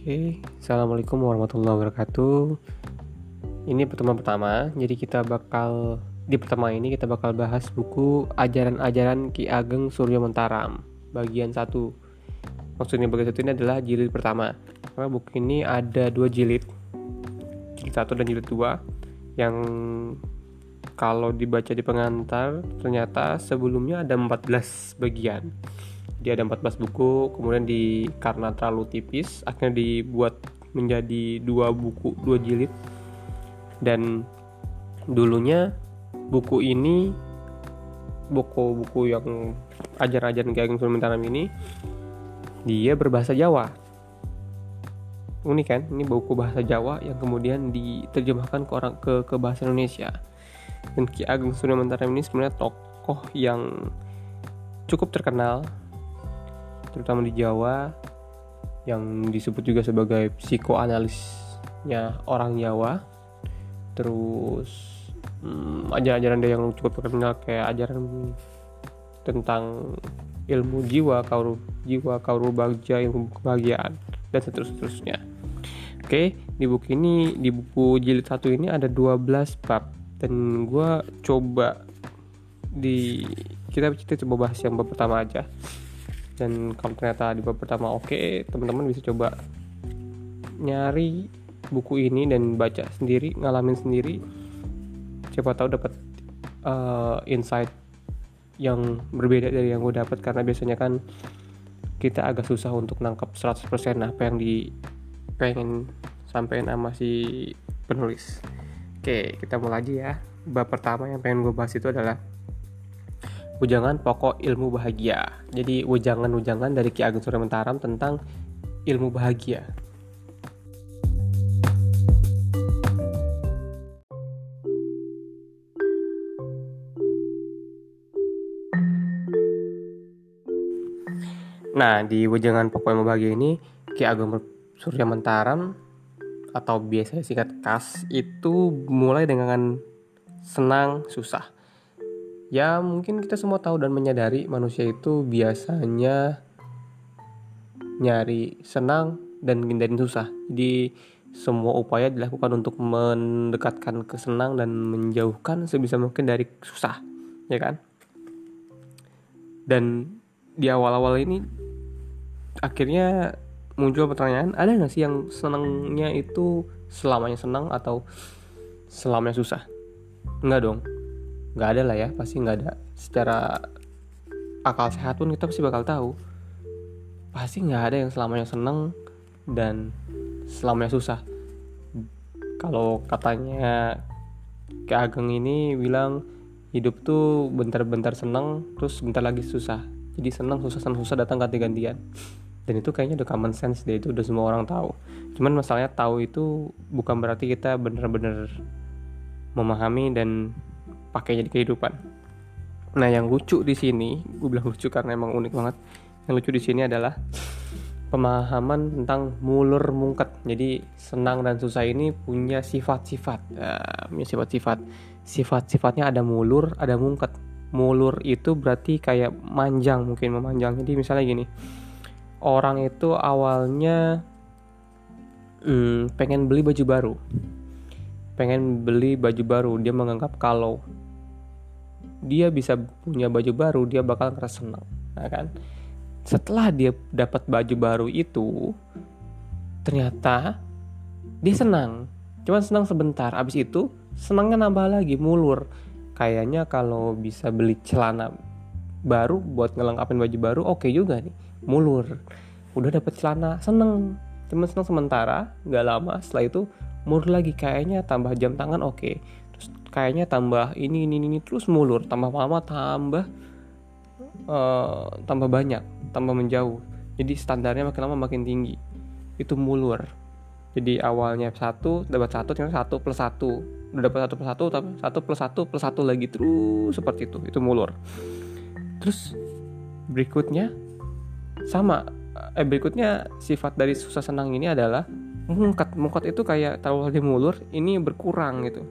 Oke, assalamualaikum warahmatullahi wabarakatuh. Ini pertemuan pertama, jadi kita bakal di pertemuan ini kita bakal bahas buku Ajaran-ajaran Ki Ageng Suryo Mentaram bagian satu. Maksudnya bagian satu ini adalah jilid pertama. Karena buku ini ada dua jilid, jilid satu dan jilid dua, yang kalau dibaca di pengantar ternyata sebelumnya ada 14 bagian dia ada 14 buku kemudian di karena terlalu tipis akhirnya dibuat menjadi dua buku dua jilid. Dan dulunya buku ini buku-buku yang ajar-ajaran Ki Ageng Sulaiman ini dia berbahasa Jawa. Unik kan? Ini buku bahasa Jawa yang kemudian diterjemahkan ke orang ke ke bahasa Indonesia. Dan Ki Ageng Sulaiman ini sebenarnya tokoh yang cukup terkenal terutama di Jawa yang disebut juga sebagai psikoanalisnya orang Jawa. Terus hmm, ajaran-ajaran dia yang cukup terkenal kayak ajaran tentang ilmu jiwa kauru jiwa kauru bagja ilmu kebahagiaan dan seterusnya. Oke di buku ini di buku jilid satu ini ada 12 bab dan gue coba di kita kita coba bahas yang bab pertama aja dan kalau ternyata di bab pertama oke okay, teman-teman bisa coba nyari buku ini dan baca sendiri ngalamin sendiri. Siapa tahu dapat uh, insight yang berbeda dari yang gue dapat karena biasanya kan kita agak susah untuk nangkep 100% apa yang di pengen sampein sama si penulis. Oke kita mulai aja ya. Bab pertama yang pengen gue bahas itu adalah Ujangan Pokok Ilmu Bahagia. Jadi ujangan-ujangan dari Ki Ageng Surya Mentaram tentang ilmu bahagia. Nah, di Wejangan Pokok Ilmu Bahagia ini, Ki Ageng Surya Mentaram atau biasa singkat KAS itu mulai dengan senang susah ya mungkin kita semua tahu dan menyadari manusia itu biasanya nyari senang dan hindarin susah. Jadi semua upaya dilakukan untuk mendekatkan kesenang dan menjauhkan sebisa mungkin dari susah ya kan? Dan di awal-awal ini akhirnya muncul pertanyaan ada nggak sih yang senangnya itu selamanya senang atau selamanya susah? Enggak dong nggak ada lah ya pasti nggak ada. Secara akal sehat pun kita pasti bakal tahu. Pasti nggak ada yang selamanya seneng dan selamanya susah. Kalau katanya ke Ageng ini bilang hidup tuh bentar-bentar seneng terus bentar lagi susah. Jadi seneng susah seneng susah datang ganti-gantian. Dan itu kayaknya udah common sense deh itu udah semua orang tahu. Cuman masalahnya tahu itu bukan berarti kita bener-bener memahami dan pakainya di kehidupan. Nah, yang lucu di sini, gue bilang lucu karena emang unik banget. Yang lucu di sini adalah pemahaman tentang mulur mungket. Jadi senang dan susah ini punya sifat-sifat, uh, punya sifat-sifat. Sifat-sifatnya ada mulur, ada mungket. Mulur itu berarti kayak manjang, mungkin memanjang. Jadi misalnya gini, orang itu awalnya hmm, pengen beli baju baru, pengen beli baju baru. Dia menganggap kalau dia bisa punya baju baru dia bakal ngerasa senang nah kan? Setelah dia dapat baju baru itu ternyata dia senang. Cuman senang sebentar abis itu senangnya nambah lagi mulur. Kayaknya kalau bisa beli celana baru buat ngelengkapin baju baru oke okay juga nih mulur. Udah dapet celana seneng. Cuman senang sementara nggak lama setelah itu mulur lagi kayaknya tambah jam tangan oke. Okay kayaknya tambah ini ini ini terus mulur tambah lama tambah uh, tambah banyak tambah menjauh. Jadi standarnya makin lama makin tinggi. Itu mulur. Jadi awalnya satu dapat satu ternyata satu plus satu. Udah dapat satu plus satu tapi satu plus satu plus satu lagi. Terus seperti itu itu mulur. Terus berikutnya sama. Eh berikutnya sifat dari susah senang ini adalah mungkat mungkat itu kayak tahu di mulur ini berkurang gitu.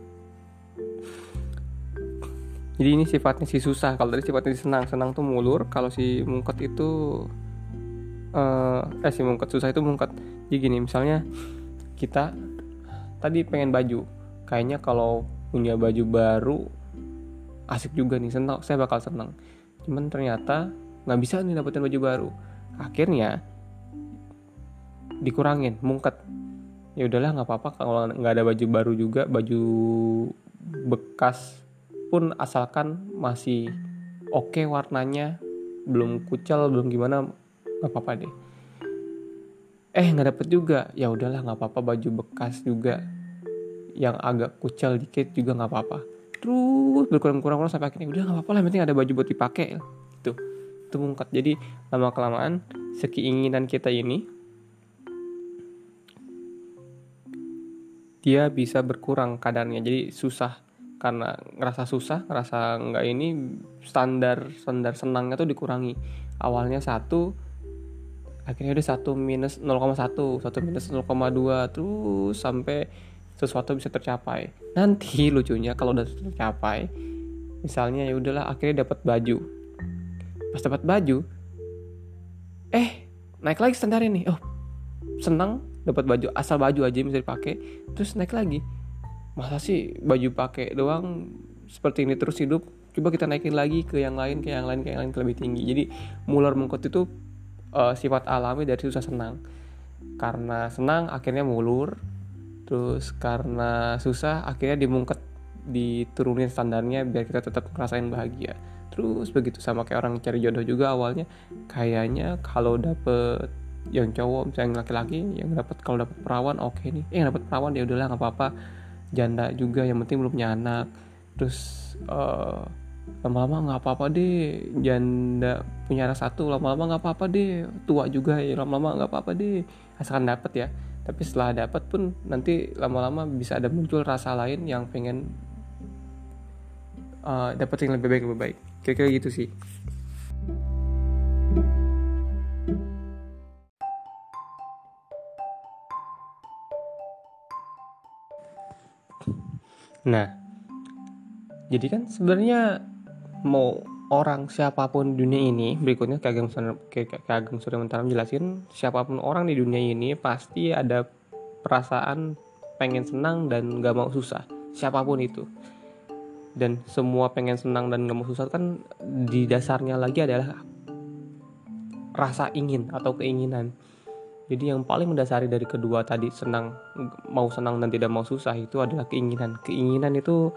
Jadi ini sifatnya si susah. Kalau tadi sifatnya si senang senang tuh mulur kalau si mungket itu uh, eh si mungket susah itu mungket jadi gini misalnya kita tadi pengen baju. Kayaknya kalau punya baju baru asik juga nih senang. Saya bakal senang. Cuman ternyata nggak bisa nih dapetin baju baru. Akhirnya dikurangin mungket. Ya udahlah nggak apa-apa. Kalau nggak ada baju baru juga baju bekas pun asalkan masih oke okay warnanya belum kucel belum gimana nggak apa-apa deh. Eh nggak dapet juga. Ya udahlah nggak apa-apa. Baju bekas juga yang agak kucel dikit juga nggak apa-apa. Terus berkurang-kurang sampai akhirnya udah nggak apa-apa lah penting ada baju buat dipakai. Itu itu mungkat jadi lama kelamaan sekeinginan kita ini dia bisa berkurang kadarnya. Jadi susah karena ngerasa susah ngerasa nggak ini standar standar senangnya tuh dikurangi. Awalnya satu akhirnya udah satu minus 0,1 satu minus 0,2 terus sampai sesuatu bisa tercapai. Nanti lucunya kalau udah tercapai misalnya ya udahlah akhirnya dapat baju. Pas dapat baju eh naik lagi standar ini. Oh senang dapat baju asal baju aja bisa dipakai terus naik lagi. Masa sih baju pakai doang seperti ini terus hidup? Coba kita naikin lagi ke yang lain ke yang lain ke yang lain ke lebih tinggi. Jadi mular mengkot itu uh, sifat alami dari susah senang. Karena senang akhirnya mulur. Terus karena susah akhirnya dimungket diturunin standarnya biar kita tetap ngerasain bahagia. Terus begitu sama kayak orang cari jodoh juga awalnya kayaknya kalau dapet yang cowok misalnya laki-laki yang dapat kalau dapet perawan oke okay nih. Eh yang dapet perawan ya udahlah nggak apa-apa. Janda juga yang penting belum punya anak. Terus uh, lama-lama nggak apa-apa deh. Janda punya anak satu lama-lama nggak apa-apa deh. Tua juga ya lama-lama nggak apa-apa deh. Asalkan dapat ya. Tapi setelah dapat pun nanti lama-lama bisa ada muncul rasa lain yang pengen uh, dapat yang lebih baik lebih baik. Kira-kira gitu sih nah jadi kan sebenarnya mau orang siapa pun dunia ini berikutnya Kagem Kagem Surya Mentara menjelasin siapa pun orang di dunia ini pasti ada perasaan pengen senang dan gak mau susah siapa pun itu. Dan semua pengen senang dan gak mau susah kan di dasarnya lagi adalah rasa ingin atau keinginan jadi yang paling mendasari dari kedua tadi senang mau senang dan tidak mau susah itu adalah keinginan keinginan itu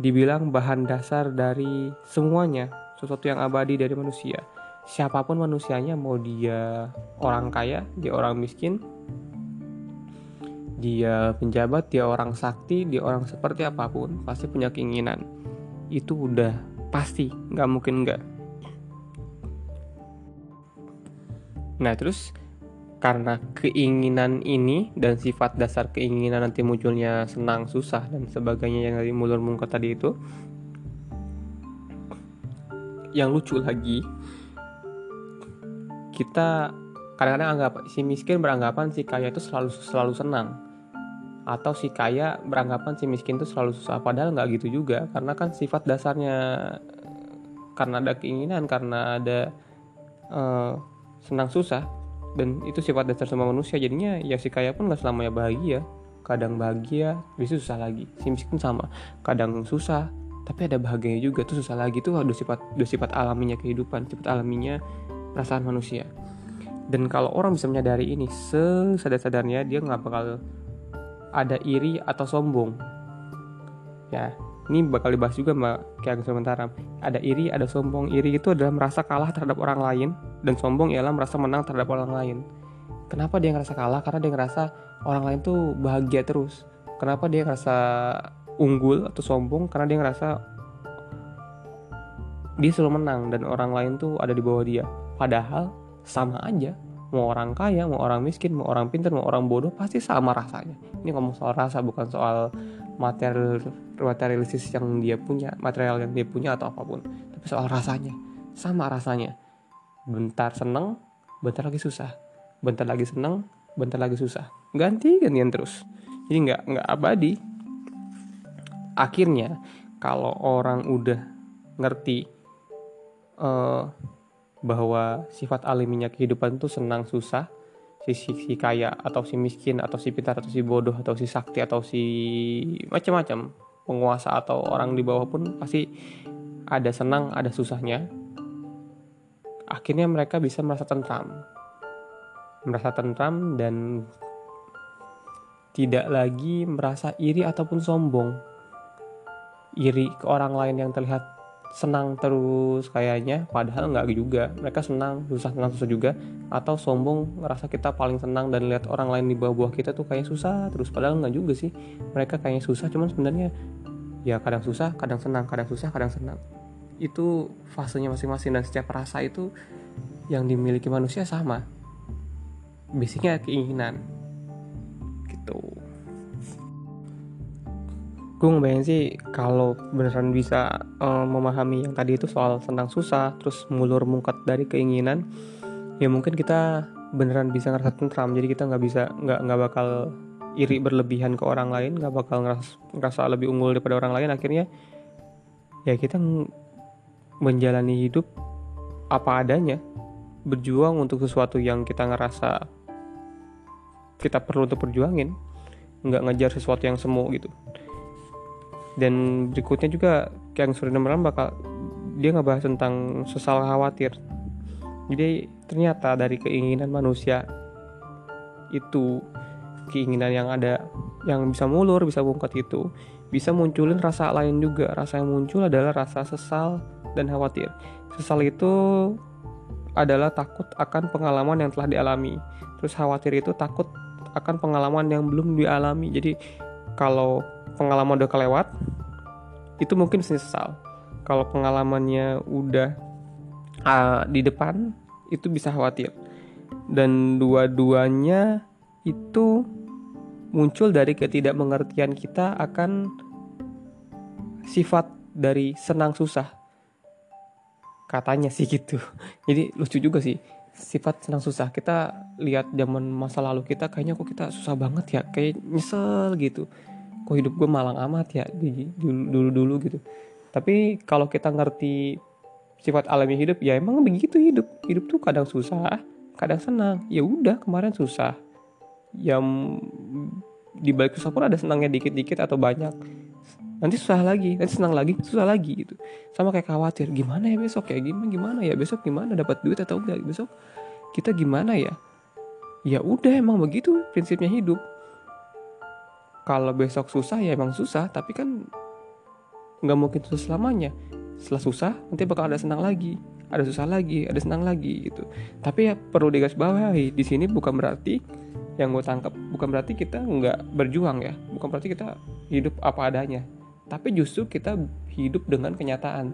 dibilang bahan dasar dari semuanya, sesuatu yang abadi dari manusia. Siapa pun manusianya, mau dia orang kaya, dia orang miskin, dia penjabat, dia orang sakti, dia orang seperti apa pun, pasti punya keinginan. Itu udah pasti, nggak mungkin nggak. Nah terus karena keinginan ini dan sifat dasar keinginan nanti munculnya senang susah dan sebagainya yang dari mulur mungkot tadi itu yang lucu lagi kita kadang-kadang anggap si miskin beranggapan si kaya itu selalu selalu senang atau si kaya beranggapan si miskin itu selalu susah padahal nggak gitu juga karena kan sifat dasarnya karena ada keinginan karena ada uh, senang susah dan itu sifat dasar semua manusia. Jadinya ya si kaya pun nggak selamanya bahagia. Kadang bahagia bisa susah lagi. Si miskin sama. Kadang susah tapi ada bahagianya juga. Tuh susah lagi. Tuh udah sifat udah sifat alaminya kehidupan sifat alaminya perasaan manusia. Dan kalau orang bisa menyadari ini sesadar-sadarnya dia nggak bakal ada iri atau sombong. Ya ini bakal dibahas juga mbak kayak sementara. Ada iri ada sombong. Iri itu adalah merasa kalah terhadap orang lain dan sombong ialah merasa menang terhadap orang lain. Kenapa dia ngerasa kalah? Karena dia ngerasa orang lain tuh bahagia terus. Kenapa dia ngerasa unggul atau sombong? Karena dia ngerasa dia selalu menang dan orang lain tuh ada di bawah dia. Padahal sama aja. Mau orang kaya, mau orang miskin, mau orang pintar, mau orang bodoh pasti sama rasanya. Ini ngomong soal rasa bukan soal material materialistis yang dia punya material yang dia punya atau apa pun. Tapi soal rasanya sama rasanya. Bentar seneng bentar lagi susah. Bentar lagi seneng bentar lagi susah. Ganti gantian terus. Jadi nggak nggak abadi. Akhirnya kalau orang udah ngerti uh, bahwa sifat alaminya kehidupan itu senang susah si, si si kaya atau si miskin atau si pintar atau si bodoh atau si sakti atau si macam-macam penguasa atau orang di bawah pun pasti ada senang ada susahnya. Akhirnya mereka bisa merasa tentram. Merasa tentram dan tidak lagi merasa iri ataupun sombong. Iri ke orang lain yang terlihat senang terus kayaknya padahal nggak juga. Mereka senang susah senang susah juga. Atau sombong ngerasa kita paling senang dan lihat orang lain di bawah-bawah kita tuh kayak susah terus. Padahal nggak juga sih. Mereka kayaknya susah cuman sebenarnya ya kadang susah kadang senang kadang susah kadang senang. Itu fasenya masing-masing dan setiap rasa itu yang dimiliki manusia sama. Basicnya keinginan. Gitu gue ngebayangin sih kalau beneran bisa uh, memahami yang tadi itu soal senang susah terus mulur mungkat dari keinginan ya mungkin kita beneran bisa ngerasa tentram. Jadi kita nggak bisa nggak nggak bakal iri berlebihan ke orang lain nggak bakal ngerasa, ngerasa lebih unggul daripada orang lain. Akhirnya ya kita menjalani hidup apa adanya berjuang untuk sesuatu yang kita ngerasa kita perlu untuk perjuangin nggak ngejar sesuatu yang semu gitu dan berikutnya juga yang sudah Ramadan bakal dia ngebahas tentang sesal khawatir. Jadi ternyata dari keinginan manusia itu keinginan yang ada yang bisa mulur bisa bungkat itu bisa munculin rasa lain juga. Rasa yang muncul adalah rasa sesal dan khawatir. Sesal itu adalah takut akan pengalaman yang telah dialami. Terus khawatir itu takut akan pengalaman yang belum dialami. Jadi kalau pengalaman udah kelewat itu mungkin sesal. Kalau pengalamannya udah uh, di depan itu bisa khawatir. Dan dua-duanya itu muncul dari ketidakmengertian kita akan sifat dari senang susah. Katanya sih gitu. Jadi lucu juga sih sifat senang susah. Kita lihat zaman masa lalu kita kayaknya kok kita susah banget ya kayak nyesel gitu kok hidup gue malang amat ya dulu dulu gitu. Tapi kalau kita ngerti sifat alami hidup ya emang begitu hidup. Hidup tuh kadang susah kadang senang. Ya udah kemarin susah. Yang di balik susah pun ada senangnya dikit-dikit atau banyak. Nanti susah lagi nanti senang lagi susah lagi gitu. Sama kayak khawatir gimana ya besok ya? Gimana gimana ya? Besok gimana? Dapat duit atau enggak? Besok kita gimana ya? Ya udah emang begitu prinsipnya hidup kalau besok susah ya emang susah. Tapi kan nggak mungkin susah selamanya. Setelah susah nanti bakal ada senang lagi. Ada susah lagi ada senang lagi gitu. Tapi ya perlu digarisbawahi di sini bukan berarti yang gue tangkap bukan berarti kita nggak berjuang ya. Bukan berarti kita hidup apa adanya. Tapi justru kita hidup dengan kenyataan.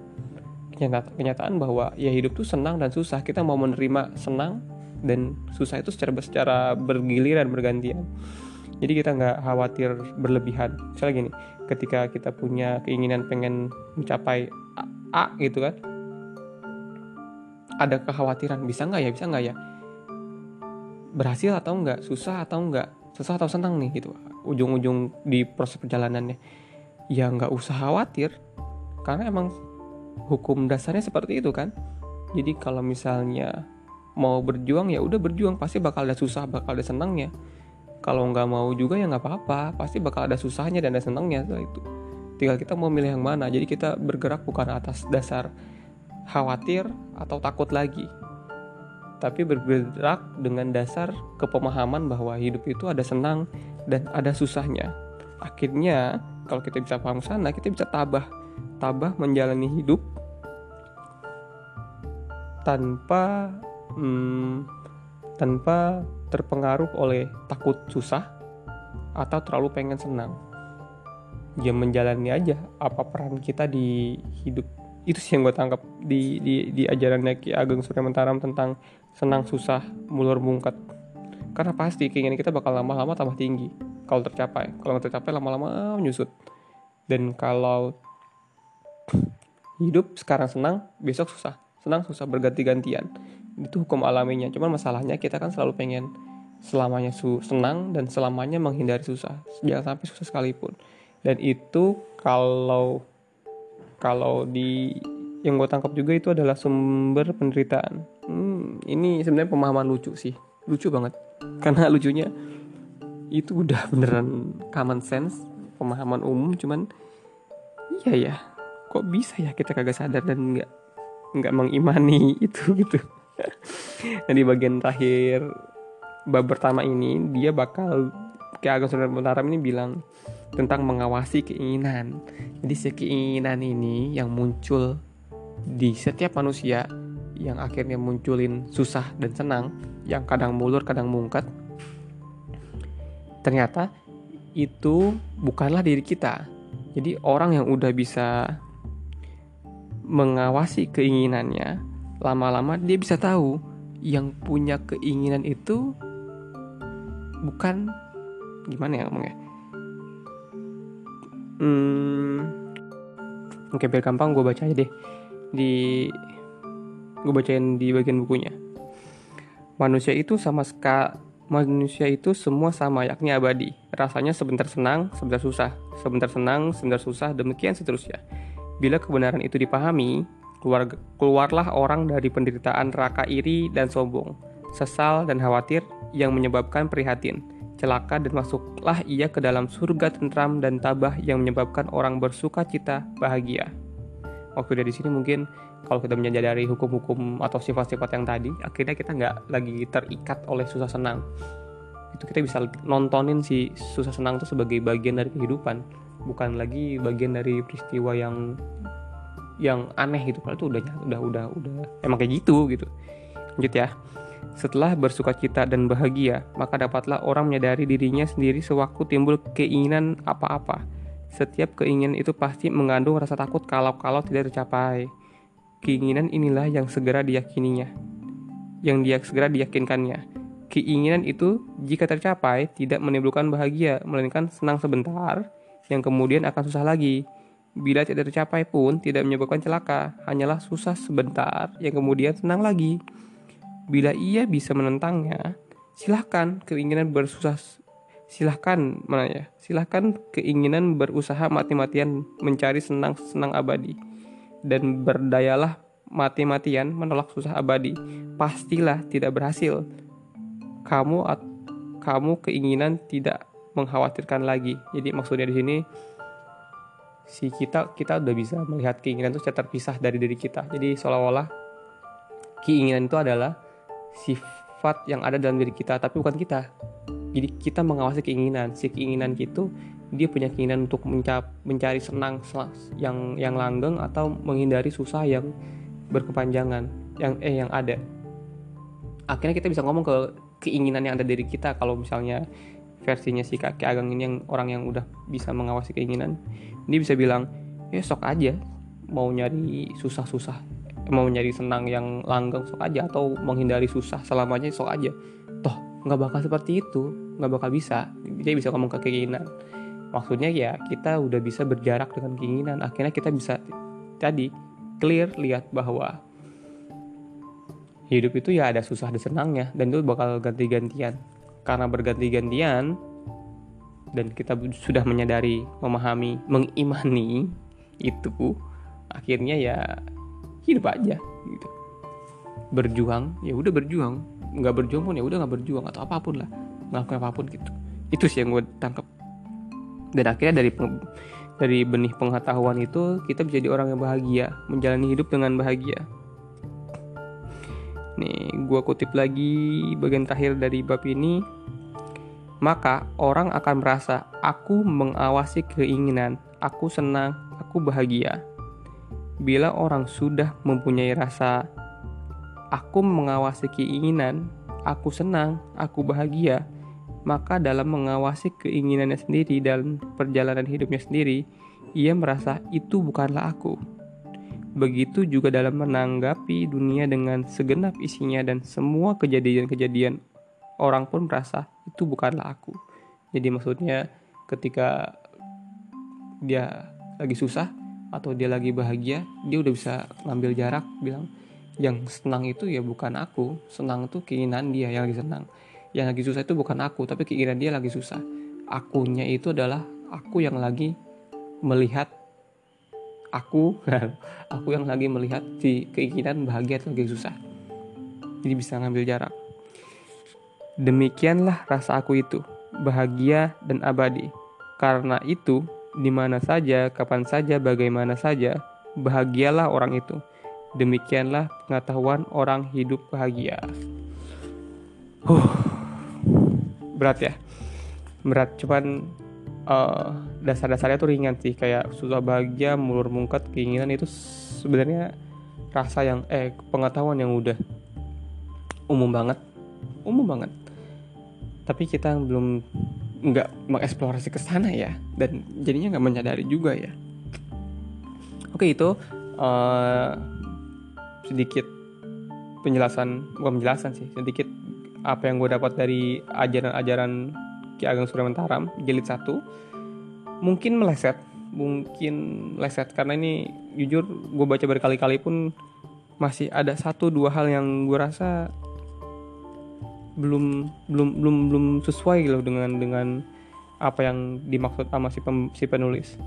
Kenyataan bahwa ya hidup tuh senang dan susah. Kita mau menerima senang dan susah itu secara secara bergiliran bergantian jadi kita nggak khawatir berlebihan. Misalnya gini ketika kita punya keinginan pengen mencapai A, A gitu kan ada kekhawatiran bisa nggak ya bisa nggak ya? Berhasil atau enggak susah atau enggak susah atau senang nih gitu. Ujung-ujung di proses perjalanannya. Ya nggak usah khawatir karena emang hukum dasarnya seperti itu kan. Jadi kalau misalnya mau berjuang ya udah berjuang. Pasti bakal ada susah bakal ada senangnya kalau nggak mau juga ya nggak apa-apa. Pasti bakal ada susahnya dan ada senangnya itu. Tinggal kita mau milih yang mana. Jadi kita bergerak bukan atas dasar khawatir atau takut lagi. Tapi bergerak dengan dasar kepemahaman bahwa hidup itu ada senang dan ada susahnya. Akhirnya kalau kita bisa paham sana kita bisa tabah. Tabah menjalani hidup tanpa hmm, tanpa terpengaruh oleh takut susah atau terlalu pengen senang. Ya menjalani aja apa peran kita di hidup. Itu sih yang gue tangkap di di di ajaran Ki Ageng Surya Mentaram tentang senang susah mulur mungkat karena pasti keinginan kita bakal lama-lama tambah tinggi kalau tercapai. Kalau nggak tercapai lama-lama menyusut. Dan kalau hidup sekarang senang besok susah. Senang susah berganti-gantian itu hukum alaminya. Cuman masalahnya kita kan selalu pengen selamanya su senang dan selamanya menghindari susah. Jangan sampai susah sekalipun. Dan itu kalau kalau di yang gue tangkap juga itu adalah sumber penderitaan. Hmm, ini sebenarnya pemahaman lucu sih. Lucu banget. Karena lucunya itu udah beneran common sense pemahaman umum cuman iya ya. Kok bisa ya kita kagak sadar dan nggak nggak mengimani itu gitu dan di bagian terakhir bab pertama ini dia bakal kayak Agam Sunan Mataram ini bilang tentang mengawasi keinginan. Jadi si keinginan ini yang muncul di setiap manusia yang akhirnya munculin susah dan senang yang kadang mulur kadang mungkat ternyata itu bukanlah diri kita. Jadi orang yang udah bisa mengawasi keinginannya, lama-lama dia bisa tahu yang punya keinginan itu bukan gimana ya ngomongnya. Hmm, oke biar gampang gue baca aja deh di gue bacain di bagian bukunya. Manusia itu sama sekali manusia itu semua sama yakni abadi. Rasanya sebentar senang, sebentar susah, sebentar senang, sebentar susah, demikian seterusnya. Bila kebenaran itu dipahami, keluar, keluarlah orang dari penderitaan raka iri dan sombong, sesal dan khawatir yang menyebabkan prihatin, celaka dan masuklah ia ke dalam surga tentram dan tabah yang menyebabkan orang bersuka cita bahagia. Waktu dari sini mungkin kalau kita menyadari hukum-hukum atau sifat-sifat yang tadi, akhirnya kita nggak lagi terikat oleh susah senang. Itu kita bisa nontonin si susah senang itu sebagai bagian dari kehidupan bukan lagi bagian dari peristiwa yang yang aneh gitu kalau itu udah udah udah udah emang kayak gitu gitu. Lanjut ya. Setelah bersuka cita dan bahagia maka dapatlah orang menyadari dirinya sendiri sewaktu timbul keinginan apa-apa. Setiap keinginan itu pasti mengandung rasa takut kalau-kalau tidak tercapai. Keinginan inilah yang segera diyakininya yang dia segera diyakinkannya. Keinginan itu jika tercapai tidak menimbulkan bahagia melainkan senang sebentar yang kemudian akan susah lagi. Bila tidak tercapai pun tidak menyebabkan celaka, hanyalah susah sebentar yang kemudian senang lagi. Bila ia bisa menentangnya, silahkan keinginan bersusah silahkan mana ya silahkan keinginan berusaha mati-matian mencari senang-senang abadi dan berdayalah mati-matian menolak susah abadi pastilah tidak berhasil kamu kamu keinginan tidak mengkhawatirkan lagi. Jadi maksudnya di sini si kita kita udah bisa melihat keinginan itu secara terpisah dari diri kita. Jadi seolah-olah keinginan itu adalah sifat yang ada dalam diri kita tapi bukan kita. Jadi kita mengawasi keinginan. Si keinginan itu dia punya keinginan untuk mencap, mencari senang yang yang langgeng atau menghindari susah yang berkepanjangan yang eh yang ada. Akhirnya kita bisa ngomong ke keinginan yang ada dari kita kalau misalnya versinya si kakek Ageng ini yang orang yang udah bisa mengawasi keinginan dia bisa bilang ya sok aja. Mau nyari susah-susah mau nyari senang yang langgeng sok aja. Atau menghindari susah selamanya sok aja. Toh nggak bakal seperti itu. Nggak bakal bisa. Dia bisa ngomong ke keinginan. Maksudnya ya kita udah bisa berjarak dengan keinginan. Akhirnya kita bisa tadi clear lihat bahwa hidup itu ya ada susah dan senangnya. Dan itu bakal ganti-gantian karena berganti-gantian dan kita sudah menyadari, memahami, mengimani itu, akhirnya ya hidup aja gitu. Berjuang, ya udah berjuang. Nggak berjuang pun ya udah nggak berjuang atau apa pun lah, ngelakuin apa pun gitu. Itu sih yang gue tangkap. Dan akhirnya dari dari benih pengetahuan itu kita bisa jadi orang yang bahagia, menjalani hidup dengan bahagia. Nih, gue kutip lagi bagian terakhir dari bab ini. Maka orang akan merasa, aku mengawasi keinginan, aku senang, aku bahagia. Bila orang sudah mempunyai rasa, aku mengawasi keinginan, aku senang, aku bahagia, maka dalam mengawasi keinginannya sendiri dan perjalanan hidupnya sendiri, ia merasa itu bukanlah aku Begitu juga dalam menanggapi dunia dengan segenap isinya dan semua kejadian-kejadian orang pun merasa itu bukanlah aku. Jadi maksudnya ketika dia lagi susah atau dia lagi bahagia, dia udah bisa ngambil jarak bilang yang senang itu ya bukan aku, senang itu keinginan dia yang lagi senang. Yang lagi susah itu bukan aku, tapi keinginan dia lagi susah. Akunya itu adalah aku yang lagi melihat aku aku yang lagi melihat si keinginan bahagia atau lagi susah jadi bisa ngambil jarak Demikianlah rasa aku itu, bahagia dan abadi. Karena itu, di mana saja, kapan saja, bagaimana saja, bahagialah orang itu. Demikianlah pengetahuan orang hidup bahagia. Huh, berat ya, berat. Cuman uh, dasar-dasarnya tuh ringan sih, kayak susah bahagia, mulur mungkat, keinginan itu sebenarnya rasa yang eh pengetahuan yang udah umum banget, umum banget. Tapi kita belum nggak mengeksplorasi ke sana ya. Dan jadinya nggak menyadari juga ya. Oke itu uh, sedikit penjelasan bukan penjelasan sih sedikit apa yang gue dapat dari ajaran-ajaran Ki Ageng Surya Mentaram jilid 1 mungkin meleset. Mungkin meleset. Karena ini jujur gue baca berkali-kali pun masih ada satu dua hal yang gue rasa belum belum belum belum sesuai gitu dengan dengan apa yang dimaksud sama si, pem, si penulis.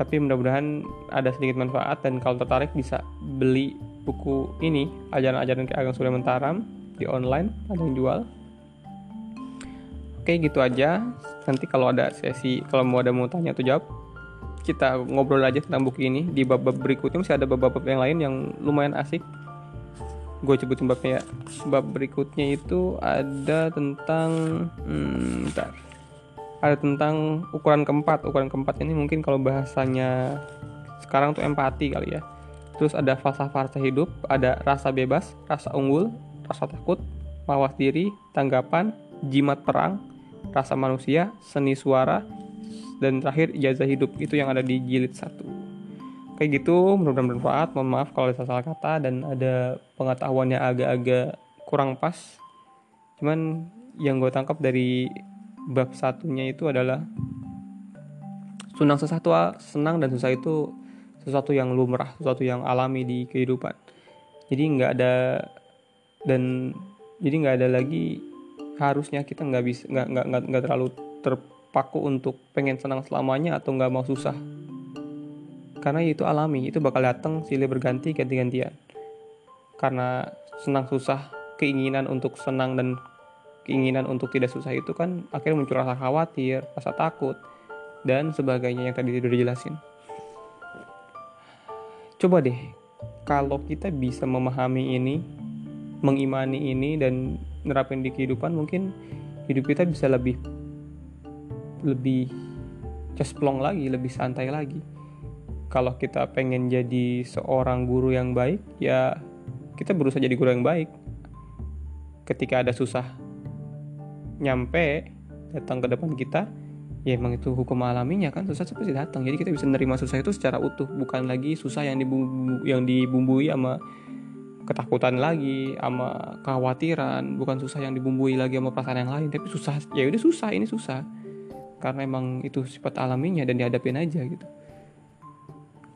Tapi mudah-mudahan ada sedikit manfaat dan kalau tertarik bisa beli buku ini ajaran-ajaran Ki Ageng Surya Mentaram di online ada yang jual oke gitu aja. Nanti kalau ada sesi kalau mau ada mau tanya atau jawab. Kita ngobrol aja tentang buku ini. Di bab-bab berikutnya masih ada bab-bab yang lain yang lumayan asik. Gue sebutin babnya ya. Bab berikutnya itu ada tentang hmm, bentar. Ada tentang ukuran keempat. Ukuran keempat ini mungkin kalau bahasanya sekarang tuh empati kali ya. Terus ada falsafah hidup ada rasa bebas rasa unggul rasa takut mawas diri tanggapan jimat perang rasa manusia seni suara dan terakhir ijazah hidup itu yang ada di jilid satu. Kayak gitu mudah-mudahan bermanfaat mohon maaf kalau ada salah kata dan ada pengetahuannya agak-agak kurang pas. Cuman yang gue tangkap dari bab satunya itu adalah senang sesuatu senang dan susah itu sesuatu yang lumrah sesuatu yang alami di kehidupan. Jadi nggak ada dan jadi nggak ada lagi harusnya kita nggak bisa nggak nggak nggak terlalu terpaku untuk pengen senang selamanya atau nggak mau susah. Karena itu alami itu bakal datang silih berganti ganti-gantian. Karena senang susah keinginan untuk senang dan keinginan untuk tidak susah itu kan akhirnya muncul rasa khawatir rasa takut dan sebagainya yang tadi sudah dijelasin. Coba deh kalau kita bisa memahami ini mengimani ini dan nerapin di kehidupan mungkin hidup kita bisa lebih lebih cesplong lagi lebih santai lagi. Kalau kita pengen jadi seorang guru yang baik ya kita berusaha jadi guru yang baik. Ketika ada susah nyampe datang ke depan kita ya emang itu hukum alaminya kan susah pasti datang. Jadi kita bisa menerima susah itu secara utuh bukan lagi susah yang dibumbu yang dibumbui sama ketakutan lagi sama kekhawatiran. Bukan susah yang dibumbui lagi sama perasaan yang lain tapi susah. Ya udah susah ini susah. Karena emang itu sifat alaminya dan dihadapin aja gitu.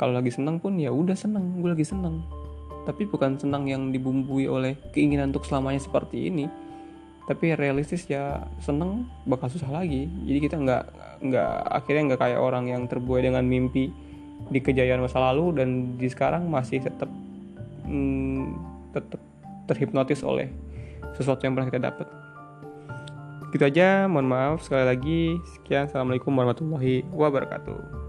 Kalau lagi senang pun ya udah senang gue lagi senang tapi bukan senang yang dibumbui oleh keinginan untuk selamanya seperti ini. Tapi realistis ya seneng bakal susah lagi. Jadi kita nggak nggak akhirnya nggak kayak orang yang terbuai dengan mimpi di kejayaan masa lalu dan di sekarang masih tetap hmm, tetap terhipnotis oleh sesuatu yang pernah kita dapat. Gitu aja mohon maaf sekali lagi. Sekian assalamualaikum warahmatullahi wabarakatuh